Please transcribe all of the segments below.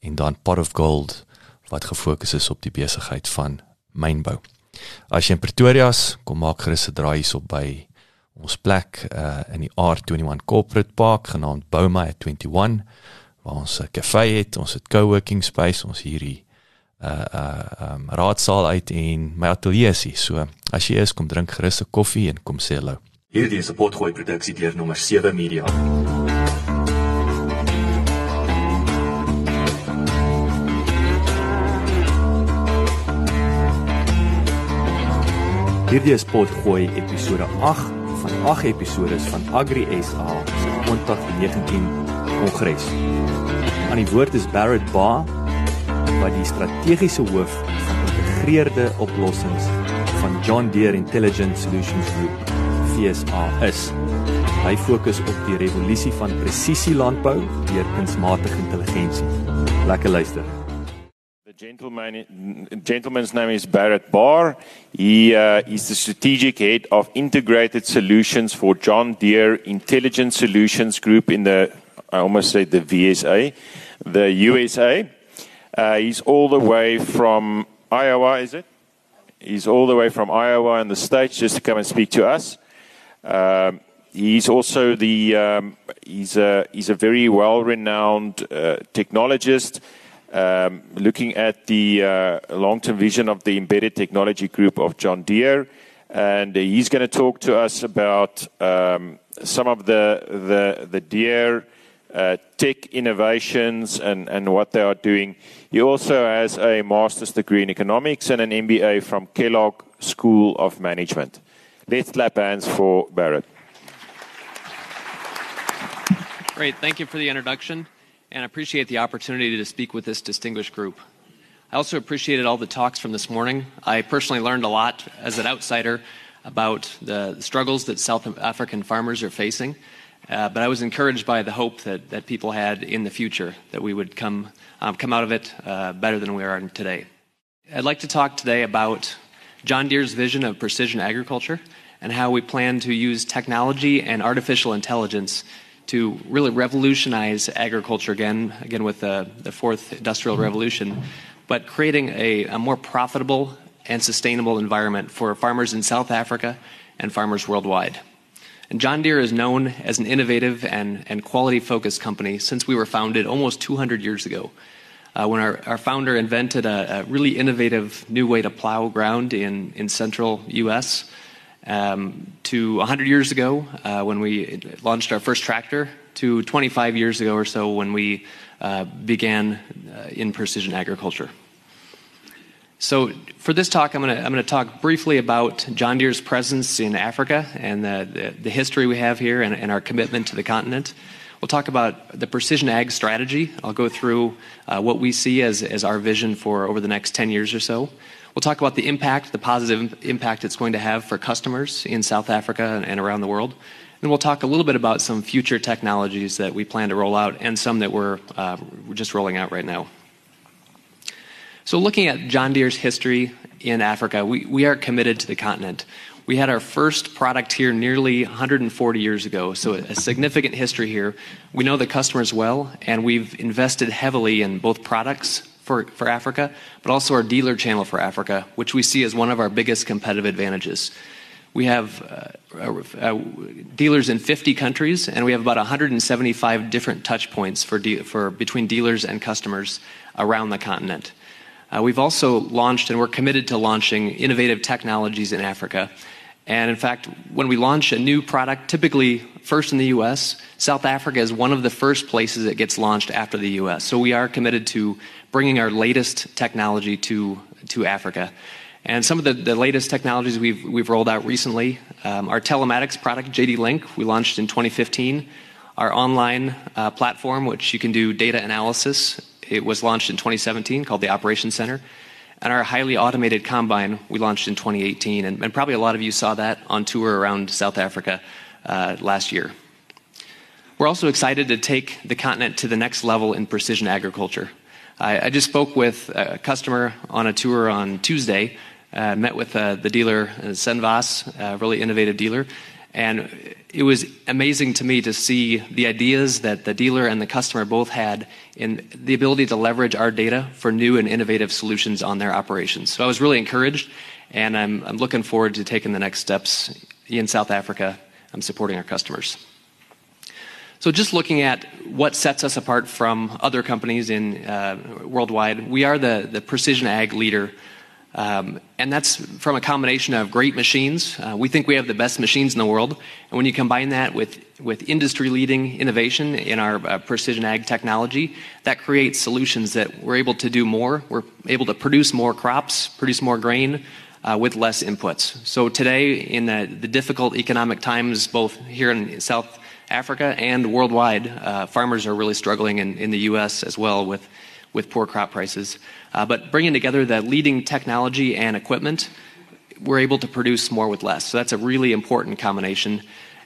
en dan Pot of Gold wat gefokus is op die besigheid van mynbou. As jy in Pretoria is, kom maak gerus 'n draai hierop by ons plek uh in die R21 Corporate Park genaamd Bouma at 21 waar ons 'n kafee het, ons het co-working space, ons hierdie uh uh um, raadsaal uit en my ateljee is. So as jy is, kom drink gerus 'n koffie en kom sê hallo. Hierdie is 'n potgooi produksie deur nommer 7 Media. Hierdie is potgooi episode 8 van 8 episode van Agri SA se 2019 kongres. Aan die woord is Barrett Bar wat die strategiese hoof van integreerde oplossings van John Deere Intelligent Solutions Group FSA is. Hy fokus op die revolusie van presisie landbou deur kunsmatige intelligensie. Lekker luister. Gentleman, gentleman's name is Barrett Barr. He uh, is the strategic head of integrated solutions for John Deere Intelligent Solutions Group in the, I almost said the VSA, the USA. Uh, he's all the way from Iowa, is it? He's all the way from Iowa in the States just to come and speak to us. Um, he's also the, um, he's, a, he's a very well-renowned uh, technologist looking at the uh, long-term vision of the embedded technology group of John Deere, and he's going to talk to us about um, some of the Deere uh, tech innovations and, and what they are doing. He also has a master's degree in economics and an MBA from Kellogg School of Management. Let's clap hands for Barrett. Great, thank you for the introduction and I appreciate the opportunity to speak with this distinguished group. I also appreciated all the talks from this morning. I personally learned a lot as an outsider about the struggles that South African farmers are facing, uh, but I was encouraged by the hope that, that people had in the future that we would come, um, come out of it uh, better than we are today. I'd like to talk today about John Deere's vision of precision agriculture and how we plan to use technology and artificial intelligence to really revolutionize agriculture again, again with the, the fourth industrial revolution, but creating a, a more profitable and sustainable environment for farmers in South Africa and farmers worldwide. And John Deere is known as an innovative and, and quality focused company since we were founded almost 200 years ago. Uh, when our, our founder invented a, a, really innovative new way to plow ground in, in central US to 100 years ago uh, when we launched our first tractor, to 25 years ago or so when we uh, began uh, in precision agriculture. So, for this talk, I'm going to talk briefly about John Deere's presence in Africa and the, history we have here and, our commitment to the continent. We'll talk about the precision ag strategy. I'll go through what we see as, as our vision for over the next 10 years or so. We'll talk about the impact, the positive impact it's going to have for customers in South Africa and around the world. And we'll talk a little bit about some future technologies that we plan to roll out and some that we're, uh, just rolling out right now. So, looking at John Deere's history in Africa, we, we are committed to the continent. We had our first product here nearly 140 years ago, so a significant history here. We know the customers well, and we've invested heavily in both products for, Africa, but also our dealer channel for Africa, which we see as one of our biggest competitive advantages. We have uh, uh, uh dealers in 50 countries, and we have about 175 different touch points for, between dealers and customers around the continent. We've also launched, and we're committed to launching innovative technologies in Africa. And in fact, when we launch a new product, typically first in the US, South Africa is one of the first places it gets launched after the US. So we are committed to bringing our latest technology to, to Africa. And some of the, latest technologies we've, we've rolled out recently um, our telematics product, JD Link, we launched in 2015. Our online uh, platform, which you can do data analysis it was launched in 2017 called the Operations Center. And our highly automated combine we launched in 2018. And, probably a lot of you saw that on tour around South Africa uh, last year. We're also excited to take the continent to the next level in precision agriculture. I, just spoke with a customer on a tour on Tuesday, uh, met with uh, the dealer, Senwes, a really innovative dealer, and it was amazing to me to see the ideas that the dealer and the customer both had in the ability to leverage our data for new and innovative solutions on their operations. So I was really encouraged, and I'm, looking forward to taking the next steps in South Africa. I'm supporting our customers. So, just looking at what sets us apart from other companies in uh, worldwide, we are the, precision ag leader and that's from a combination of great machines. Uh, we think we have the best machines in the world. And when you combine that with, with industry leading innovation in our uh, precision ag technology, that creates solutions that we're able to do more. We're able to produce more crops, produce more grain uh, with less inputs. So today, in the, difficult economic times, both here in South Africa and worldwide, farmers are really struggling in, in the U.S. as well with with poor crop prices. Uh, but bringing together the leading technology and equipment, we're able to produce more with less. So that's a really important combination.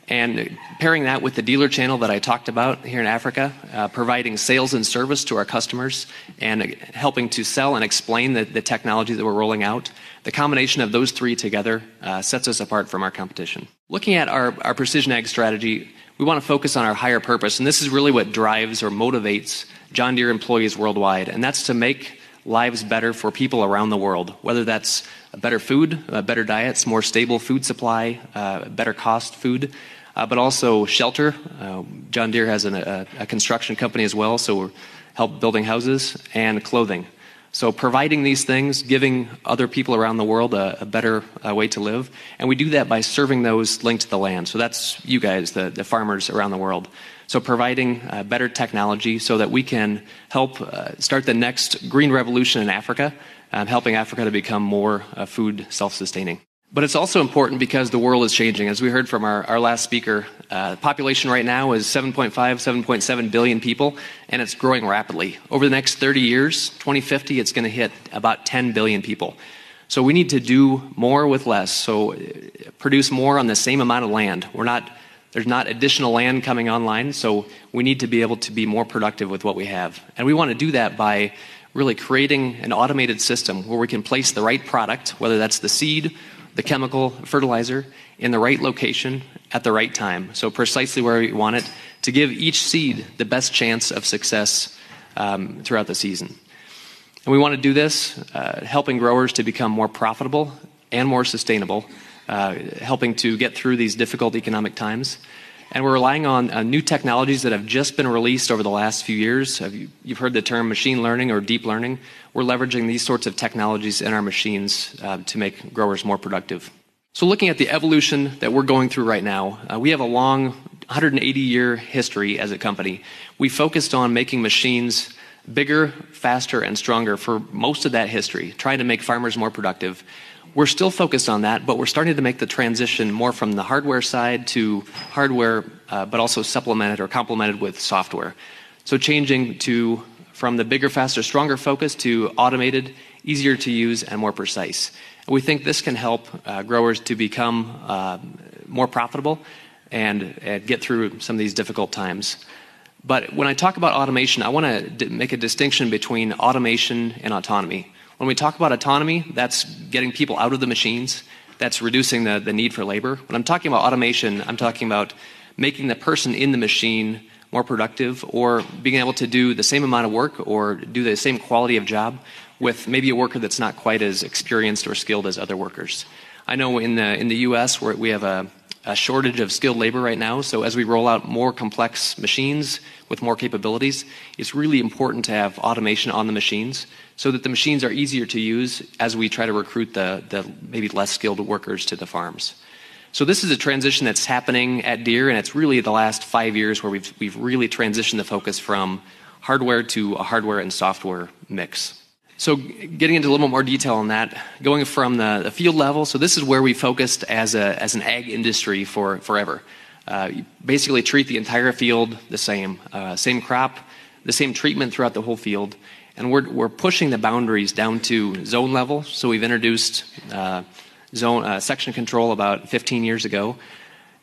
And pairing that with the dealer channel that I talked about here in Africa, uh, providing sales and service to our customers and helping to sell and explain the, the technology that we're rolling out, the combination of those three together uh, sets us apart from our competition. Looking at our, our precision ag strategy, we want to focus on our higher purpose, and this is really what drives or motivates John Deere employees worldwide, and that's to make lives better for people around the world, whether that's better food, better diets, more stable food supply, uh, better cost food, uh, but also shelter. Uh, John Deere has an, a, a, construction company as well, so we're help building houses and clothing. So providing these things, giving other people around the world a, a better uh, way to live, and we do that by serving those linked to the land. So that's you guys, the, the farmers around the world. So, providing uh, better technology so that we can help uh, start the next green revolution in Africa, um, helping Africa to become more uh, food self sustaining. But it's also important because the world is changing. As we heard from our, our last speaker, uh, population right now is 7.5, 7.7 billion people, and it's growing rapidly. Over the next 30 years, 2050, it's going to hit about 10 billion people. So we need to do more with less. So uh, produce more on the same amount of land. We're not there's not additional land coming online, so we need to be able to be more productive with what we have. And we want to do that by really creating an automated system where we can place the right product, whether that's the seed, the chemical, fertilizer, in the right location at the right time. So, precisely where we want it to give each seed the best chance of success um, throughout the season. And we want to do this uh, helping growers to become more profitable and more sustainable helping to get through these difficult economic times. And we're relying on uh, new technologies that have just been released over the last few years. You, you've heard the term machine learning or deep learning. We're leveraging these sorts of technologies in our machines uh, to make growers more productive. So, looking at the evolution that we're going through right now, uh, we have a long 180 year history as a company. We focused on making machines bigger, faster, and stronger for most of that history, trying to make farmers more productive. We're still focused on that, but we're starting to make the transition more from the hardware side to hardware, uh, but also supplemented or complemented with software. So changing to from the bigger, faster, stronger focus to automated, easier to use, and more precise. We think this can help uh, growers to become uh, more profitable and, get through some of these difficult times. But when I talk about automation, I want to make a distinction between automation and autonomy. When we talk about autonomy, that's getting people out of the machines, that's reducing the, the need for labor. When I'm talking about automation, I'm talking about making the person in the machine more productive or being able to do the same amount of work or do the same quality of job with maybe a worker that's not quite as experienced or skilled as other workers. I know in the, in the US where we have a, a shortage of skilled labor right now, so as we roll out more complex machines with more capabilities, it's really important to have automation on the machines so that the machines are easier to use as we try to recruit the, the maybe less skilled workers to the farms. So this is a transition that's happening at Deere, and it's really the last five years where we've, we've really transitioned the focus from hardware to a hardware and software mix. So getting into a little bit more detail on that, going from the, the field level, so this is where we focused as, a, as an ag industry for forever. Uh, basically treat the entire field the same, uh, same crop, the same treatment throughout the whole field. And we're, we're pushing the boundaries down to zone level. So we've introduced uh, zone uh, section control about 15 years ago.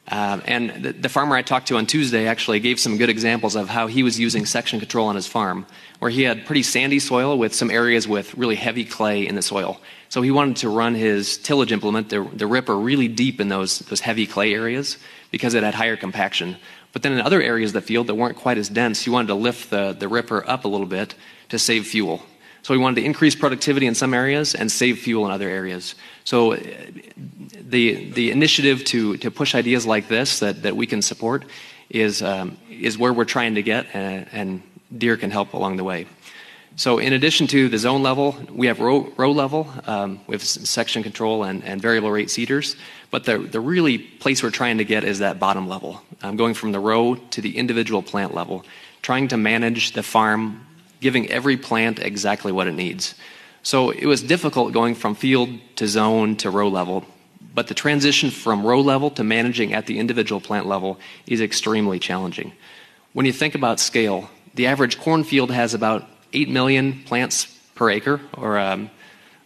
Um, and the, the, farmer I talked to on Tuesday actually gave some good examples of how he was using section control on his farm, where he had pretty sandy soil with some areas with really heavy clay in the soil. So he wanted to run his tillage implement, the, the ripper, really deep in those, those heavy clay areas because it had higher compaction. But then in other areas of the field that weren't quite as dense, you wanted to lift the, the ripper up a little bit to save fuel. So we wanted to increase productivity in some areas and save fuel in other areas. So uh, the, the initiative to, to push ideas like this that, that we can support is, um, is where we're trying to get, and, and Deere can help along the way. So in addition to the zone level, we have row, row level um, with section control and, and, variable rate seeders. But the, the really place we're trying to get is that bottom level, um, going from the row to the individual plant level, trying to manage the farm, giving every plant exactly what it needs. So it was difficult going from field to zone to row level. But the transition from row level to managing at the individual plant level is extremely challenging. When you think about scale, the average cornfield has about 8 million plants per acre, or, um,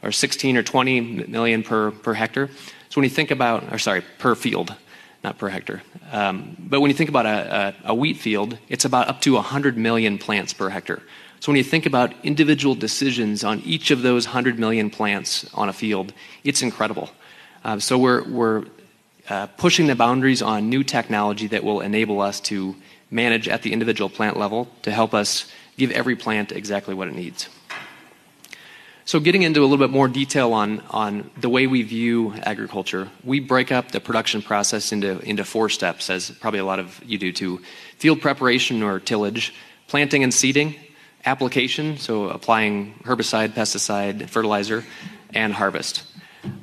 or 16 or 20 million per, per hectare. So when you think about, or sorry, per field, not per hectare. Um, but when you think about a, a, a, wheat field, it's about up to 100 million plants per hectare. So when you think about individual decisions on each of those 100 million plants on a field, it's incredible. Uh, so we're, we're uh, pushing the boundaries on new technology that will enable us to manage at the individual plant level to help us give every plant exactly what it needs. So, getting into a little bit more detail on, on the way we view agriculture, we break up the production process into, into four steps, as probably a lot of you do too field preparation or tillage, planting and seeding, application, so applying herbicide, pesticide, fertilizer, and harvest.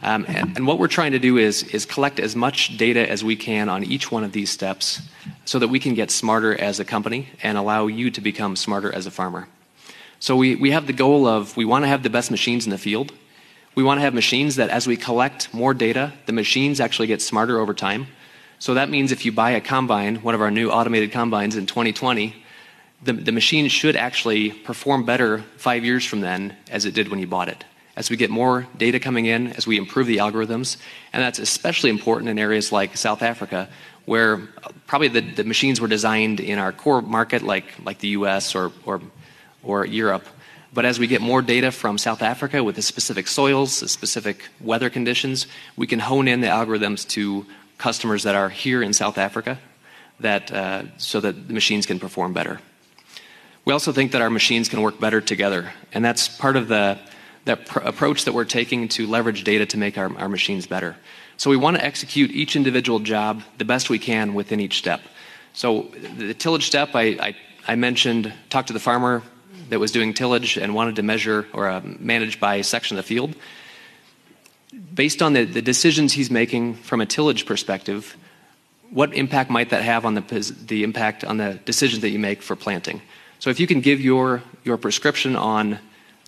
Um, and, and, what we're trying to do is, is collect as much data as we can on each one of these steps so that we can get smarter as a company and allow you to become smarter as a farmer. So we, we have the goal of we want to have the best machines in the field. We want to have machines that as we collect more data, the machines actually get smarter over time. So that means if you buy a combine, one of our new automated combines in 2020, the, the machine should actually perform better five years from then as it did when you bought it as we get more data coming in, as we improve the algorithms. And that's especially important in areas like South Africa, where probably the, machines were designed in our core market, like, like the US or, or, or Europe. But as we get more data from South Africa with the specific soils, the specific weather conditions, we can hone in the algorithms to customers that are here in South Africa that, uh, so that the machines can perform better. We also think that our machines can work better together, and that's part of the that pr- approach that we're taking to leverage data to make our, our machines better. So we want to execute each individual job the best we can within each step. So the tillage step, I, I, I mentioned, talked to the farmer that was doing tillage and wanted to measure or uh, manage by section of the field. Based on the, the decisions he's making from a tillage perspective, what impact might that have on the, the impact on the decisions that you make for planting? So if you can give your, your prescription on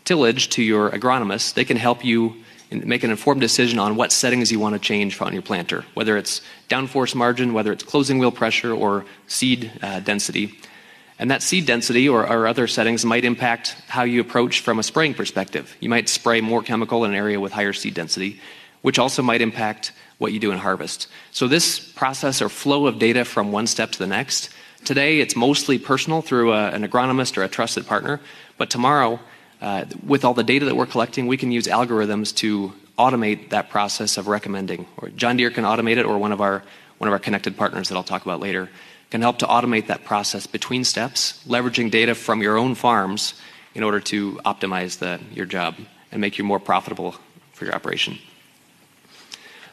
tillage to your agronomist, they can help you make an informed decision on what settings you want to change on your planter, whether it's downforce margin, whether it's closing wheel pressure, or seed uh, density. And that seed density or, or, other settings might impact how you approach from a spraying perspective. You might spray more chemical in an area with higher seed density, which also might impact what you do in harvest. So, this process or flow of data from one step to the next, today it's mostly personal through a, an agronomist or a trusted partner, but tomorrow uh, Uh, with all the data that we're collecting, we can use algorithms to automate that process of recommending. Or John Deere can automate it, or one of our one of our connected partners that I'll talk about later can help to automate that process between steps, leveraging data from your own farms in order to optimize your job and make you more profitable for your operation.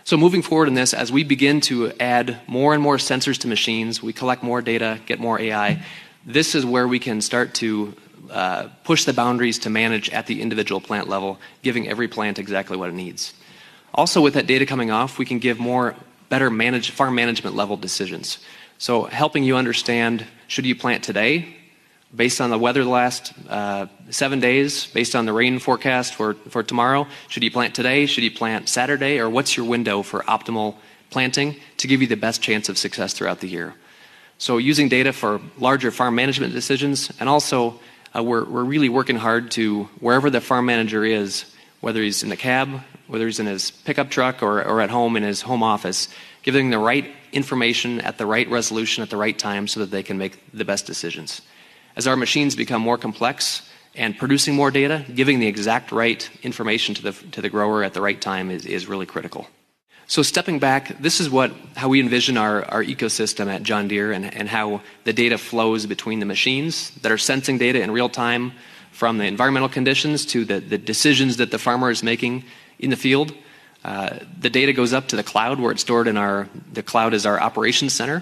So, moving forward in this, as we begin to add more and more sensors to machines, we collect more data, get more AI, this is where we can start to uh, push the boundaries to manage at the individual plant level, giving every plant exactly what it needs. Also, with that data coming off, we can give more better manage, farm management level decisions. So, helping you understand should you plant today based on the weather the last uh, seven days, based on the rain forecast for, for tomorrow? Should you plant today? Should you plant Saturday? Or what's your window for optimal planting to give you the best chance of success throughout the year? So using data for larger farm management decisions, and also uh, we're, we're really working hard to wherever the farm manager is, whether he's in the cab, whether he's in his pickup truck or, or at home in his home office, giving the right information at the right resolution at the right time so that they can make the best decisions. As our machines become more complex and producing more data, giving the exact right information to the, to the grower at the right time is, is really critical. So stepping back, this is what how we envision our, our ecosystem at John Deere and, and how the data flows between the machines that are sensing data in real time from the environmental conditions to the, the decisions that the farmer is making in the field. Uh, the data goes up to the cloud where it's stored in our the cloud is our operations center.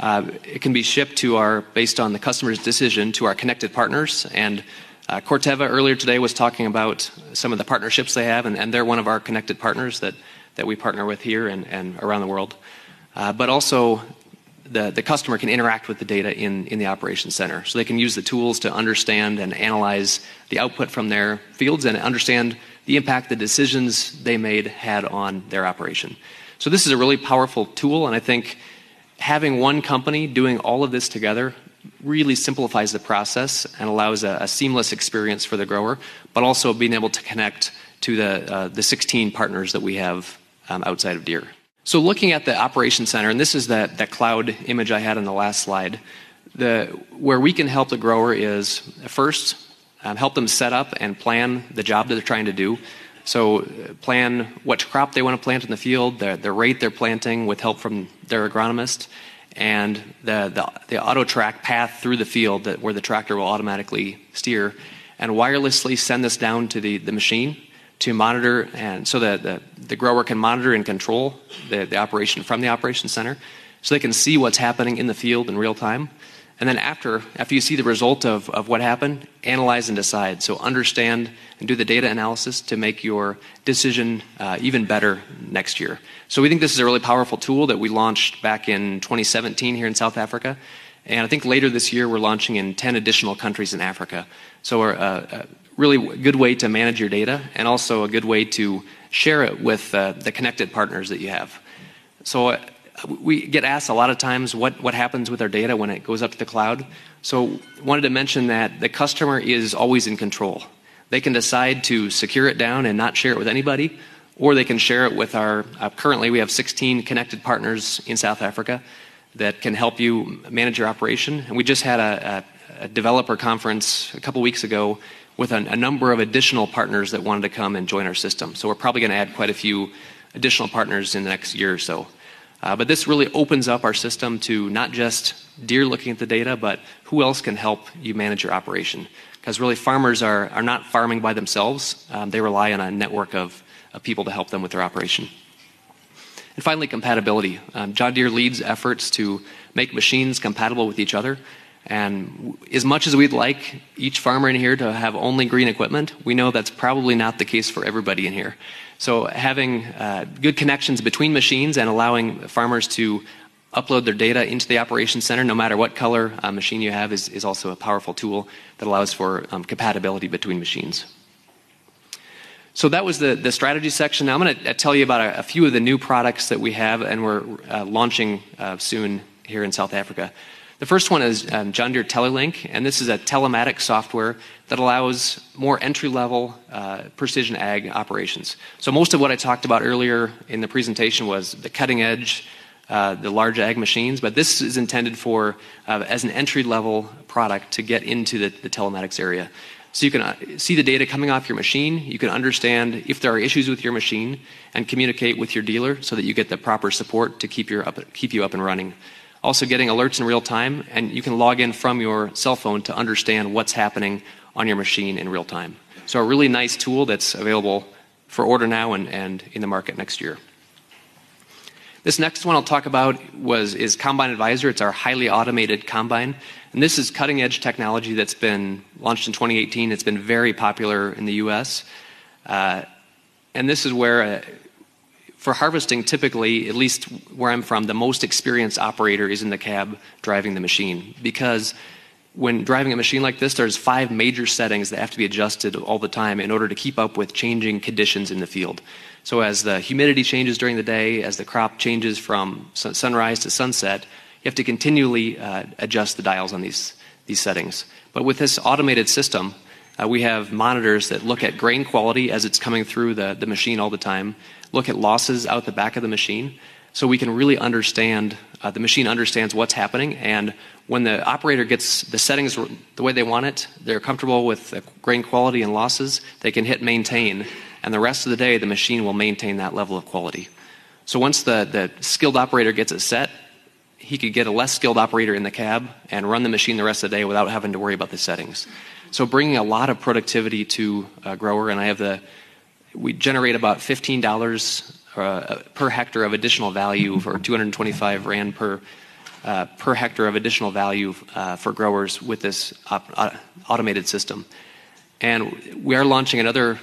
Uh, it can be shipped to our based on the customer's decision to our connected partners and uh, Corteva earlier today was talking about some of the partnerships they have, and, and they're one of our connected partners that that we partner with here and, and around the world. Uh, but also, the, the customer can interact with the data in, in the operations center. So they can use the tools to understand and analyze the output from their fields and understand the impact the decisions they made had on their operation. So this is a really powerful tool, and I think having one company doing all of this together really simplifies the process and allows a, a seamless experience for the grower, but also being able to connect to the, uh, the 16 partners that we have outside of Deere. So looking at the operation center, and this is that, that cloud image I had on the last slide, where we can help the grower is first, um, help them set up and plan the job that they're trying to do. So uh, plan what crop they want to plant in the field, the, rate they're planting with help from their agronomist, and the, the, the auto track path through the field that, where the tractor will automatically steer, and wirelessly send this down to the, the machine to monitor and so that the, the grower can monitor and control the, the operation from the operation center so they can see what's happening in the field in real time. And then after after you see the result of, of what happened analyze and decide. So understand and do the data analysis to make your decision uh, even better next year. So we think this is a really powerful tool that we launched back in 2017 here in south africa. And i think later this year we're launching in 10 additional countries in africa. So uh, uh really good way to manage your data and also a good way to share it with uh, the connected partners that you have. So uh, we get asked a lot of times what, what happens with our data when it goes up to the cloud. So wanted to mention that the customer is always in control. They can decide to secure it down and not share it with anybody, or they can share it with our, uh, currently we have 16 connected partners in South Africa that can help you manage your operation. And we just had a, a, a developer conference a couple weeks ago with a, number of additional partners that wanted to come and join our system. So we're probably going to add quite a few additional partners in the next year or so. Uh, but this really opens up our system to not just Deere looking at the data, but who else can help you manage your operation. Because really, farmers are, not farming by themselves, um, they rely on a network of, of people to help them with their operation. And finally, compatibility. Um, John Deere leads efforts to make machines compatible with each other. And as much as we'd like each farmer in here to have only green equipment, we know that's probably not the case for everybody in here. So having uh, good connections between machines and allowing farmers to upload their data into the operations center, no matter what color uh, machine you have, is, is also a powerful tool that allows for um, compatibility between machines. So that was the, the strategy section. Now I'm going to uh, tell you about a, a, few of the new products that we have and we're uh, launching uh, soon here in South Africa. The first one is um, John Deere Telelink, and this is a telematic software that allows more entry level uh, precision ag operations. So, most of what I talked about earlier in the presentation was the cutting edge, uh, the large ag machines, but this is intended for uh, as an entry level product to get into the, the telematics area. So you can uh, see the data coming off your machine. You can understand if there are issues with your machine and communicate with your dealer so that you get the proper support to keep, your up, keep you up and running also getting alerts in real time, and you can log in from your cell phone to understand what's happening on your machine in real time. So, a really nice tool that's available for order now and, and in the market next year. This next one I'll talk about was, is Combine Advisor. It's our highly automated combine. And this is cutting edge technology that's been launched in 2018. It's been very popular in the US. Uh, and this is where uh, for harvesting, typically, at least where I'm from, the most experienced operator is in the cab driving the machine because when driving a machine like this, there's five major settings that have to be adjusted all the time in order to keep up with changing conditions in the field. So as the humidity changes during the day, as the crop changes from sunrise to sunset, You have to continually uh, adjust the dials on these, these settings. But with this automated system, uh, we have monitors that look at grain quality as it's coming through the, the machine all the time, look at losses out the back of the machine, so we can really understand, uh, the machine understands what's happening, and when the operator gets the settings the way they want it, they're comfortable with the grain quality and losses, they can hit maintain, and the rest of the day the machine will maintain that level of quality. So once the, the skilled operator gets it set, he could get a less skilled operator in the cab and run the machine the rest of the day without having to worry about the settings. So bringing a lot of productivity to a grower, and I have the, we generate about $15 uh, per hectare of additional value for 225 rand per uh, per hectare of additional value uh, for growers with this automated system. And we are launching another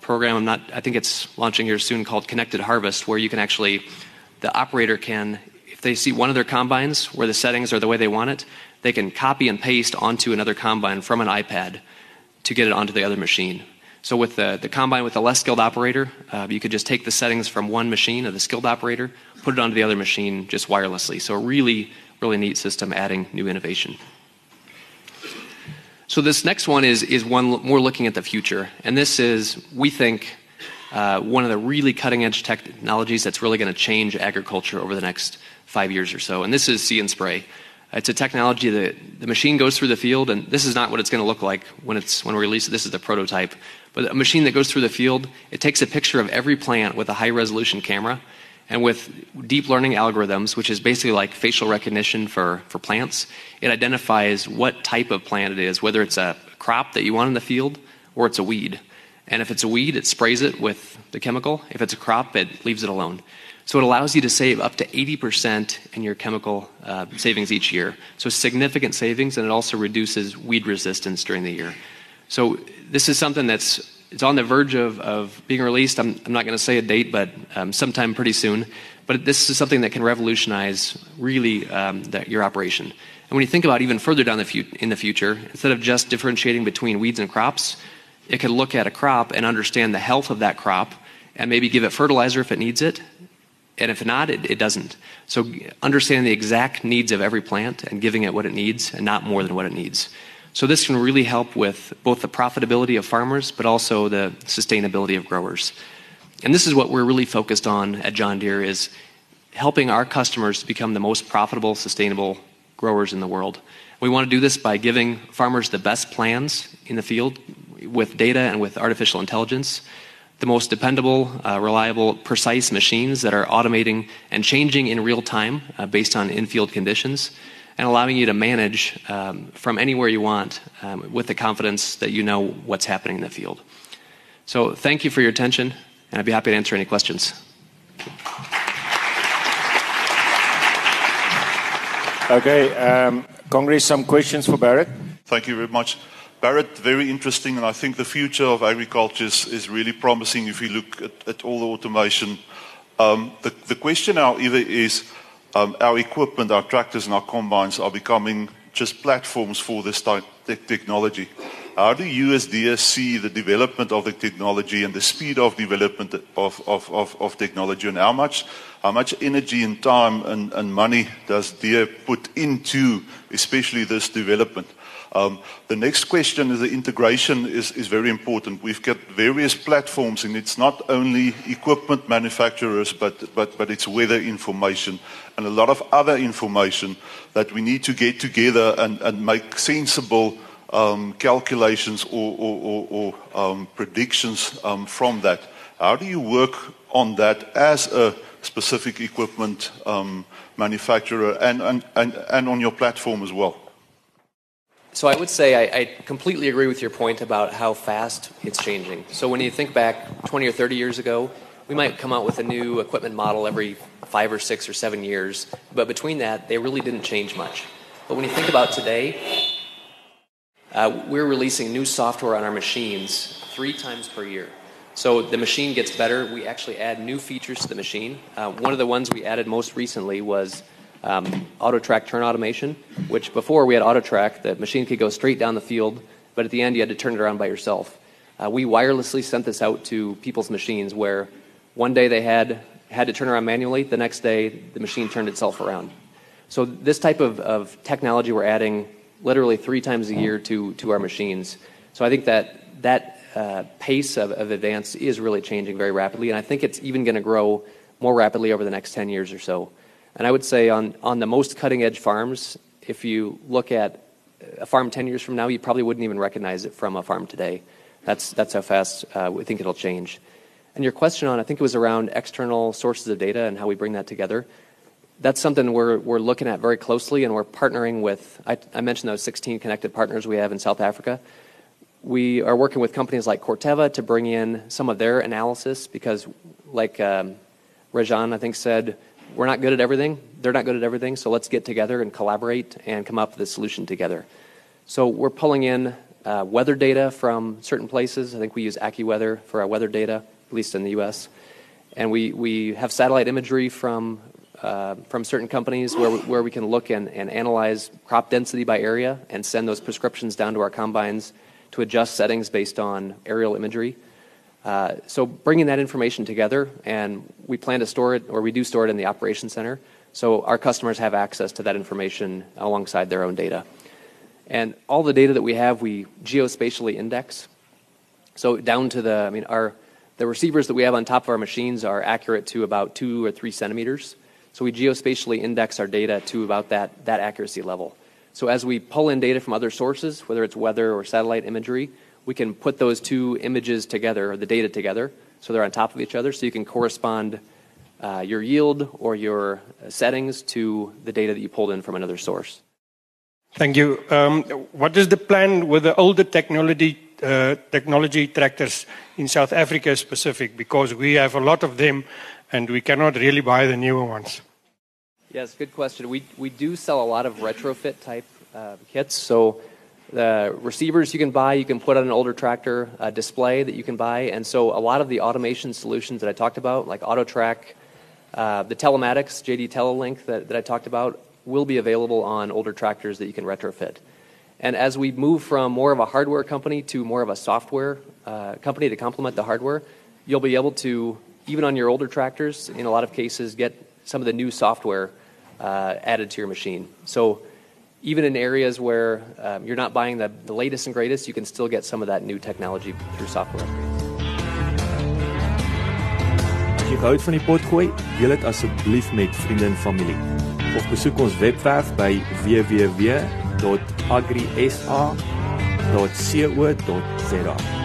program. I think it's launching here soon called Connected Harvest, where you can actually, the operator can, if they see one of their combines where the settings are the way they want it, they can copy and paste onto another combine from an iPad to get it onto the other machine. So with the, the combine with a less skilled operator, uh, you could just take the settings from one machine of the skilled operator, put it onto the other machine just wirelessly. So a really, really neat system adding new innovation. So this next one is, is one more looking at the future. And this is, we think, uh, one of the really cutting edge technologies that's really going to change agriculture over the next five years or so. And this is see and spray. It's a technology that the machine goes through the field, and this is not what it's going to look like when it's when we release it. This is the prototype. But a machine that goes through the field, it takes a picture of every plant with a high resolution camera, and with deep learning algorithms, which is basically like facial recognition for, for plants, it identifies what type of plant it is, whether it's a crop that you want in the field or it's a weed. And if it's a weed, it sprays it with the chemical. If it's a crop, it leaves it alone. So it allows you to save up to 80% in your chemical uh, savings each year. So significant savings, and it also reduces weed resistance during the year. So this is something that's it's on the verge of, of being released. I'm, I'm not going to say a date, but um, sometime pretty soon. But this is something that can revolutionize really um, your operation. And when you think about even further down the fu- in the future, instead of just differentiating between weeds and crops, it could look at a crop and understand the health of that crop and maybe give it fertilizer if it needs it and if not, it, it doesn't. So understanding the exact needs of every plant and giving it what it needs and not more than what it needs. So this can really help with both the profitability of farmers, but also the sustainability of growers. And this is what we're really focused on at John Deere is helping our customers become the most profitable, sustainable growers in the world. We want to do this by giving farmers the best plans in the field with data and with artificial intelligence the most dependable, uh, reliable, precise machines that are automating and changing in real time uh, based on in-field conditions, and allowing you to manage um, from anywhere you want um, with the confidence that you know what's happening in the field. So, thank you for your attention, and I'd be happy to answer any questions. Okay, um, Congress, some questions for Barrett. Thank you very much. Barrett, very interesting, and I think the future of agriculture is, is really promising if you look at, at all the automation. Um, the, the, question now is um, our equipment, our tractors and our combines are becoming just platforms for this type technology. How do you as Deere see the development of the technology and the speed of development of, of, of, of technology and how much, how much energy and time and, and money does Deere put into especially this development? Um, the next question is the integration is, is very important. We've got various platforms, and it's not only equipment manufacturers, but, but, but it's weather information and a lot of other information that we need to get together and, and make sensible um, calculations or, or, or, or um, predictions um, from that. How do you work on that as a specific equipment um, manufacturer and, and, and, and on your platform as well? So I would say I, I, completely agree with your point about how fast it's changing. So when you think back 20 or 30 years ago, we might come out with a new equipment model every five or six or seven years, but between that, they really didn't change much. But when you think about today, uh, we're releasing new software on our machines three times per year. So the machine gets better. We actually add new features to the machine. Uh, one of the ones we added most recently was um, auto track turn automation, which before we had auto track, the machine could go straight down the field, but at the end you had to turn it around by yourself. Uh, we wirelessly sent this out to people's machines where one day they had had to turn around manually, the next day the machine turned itself around. So this type of, of technology we're adding literally three times a year to, to our machines. So I think that that uh, pace of, of advance is really changing very rapidly, and I think it's even going to grow more rapidly over the next 10 years or so. And I would say on, on the most cutting edge farms, if you look at a farm 10 years from now, you probably wouldn't even recognize it from a farm today. That's, that's how fast uh, we think it'll change. And your question on, I think it was around external sources of data and how we bring that together. That's something we're, we're looking at very closely, and we're partnering with. I, I mentioned those 16 connected partners we have in South Africa. We are working with companies like Corteva to bring in some of their analysis because, like um, Rajan, I think, said, we're not good at everything. They're not good at everything, so let's get together and collaborate and come up with a solution together. So we're pulling in uh, weather data from certain places. I think we use AccuWeather for our weather data, at least in the U.S. And we, we have satellite imagery from, uh, from certain companies where we, where we can look and, and analyze crop density by area and send those prescriptions down to our combines to adjust settings based on aerial imagery. Uh, so bringing that information together, and we plan to store it, or we do store it in the operations center, so our customers have access to that information alongside their own data. And all the data that we have, we geospatially index. So down to the, I mean, our the receivers that we have on top of our machines are accurate to about two or three centimeters. So we geospatially index our data to about that, that accuracy level. So as we pull in data from other sources, whether it's weather or satellite imagery, we can put those two images together, or the data together, so they're on top of each other, so you can correspond uh, your yield or your settings to the data that you pulled in from another source. Thank you. Um, what is the plan with the older technology uh, technology tractors in South Africa specific? Because we have a lot of them, and we cannot really buy the newer ones. Yes, good question. We we do sell a lot of retrofit type uh, kits. So the receivers you can buy, you can put on an older tractor, a display that you can buy, and so a lot of the automation solutions that I talked about, like AutoTrack, uh, the telematics, JD Telelink that, that I talked about, will be available on older tractors that you can retrofit. And as we move from more of a hardware company to more of a software uh, company to complement the hardware, you'll be able to, even on your older tractors, in a lot of cases, get some of the new software uh, added to your machine. So even in areas where um, you're not buying the, the latest and greatest, you can still get some of that new technology through software upgrades. As jy gehou van die potgooi, deel dit asseblief met vriende en familie. Of besoek ons webwerf by www.agrisa.co.za.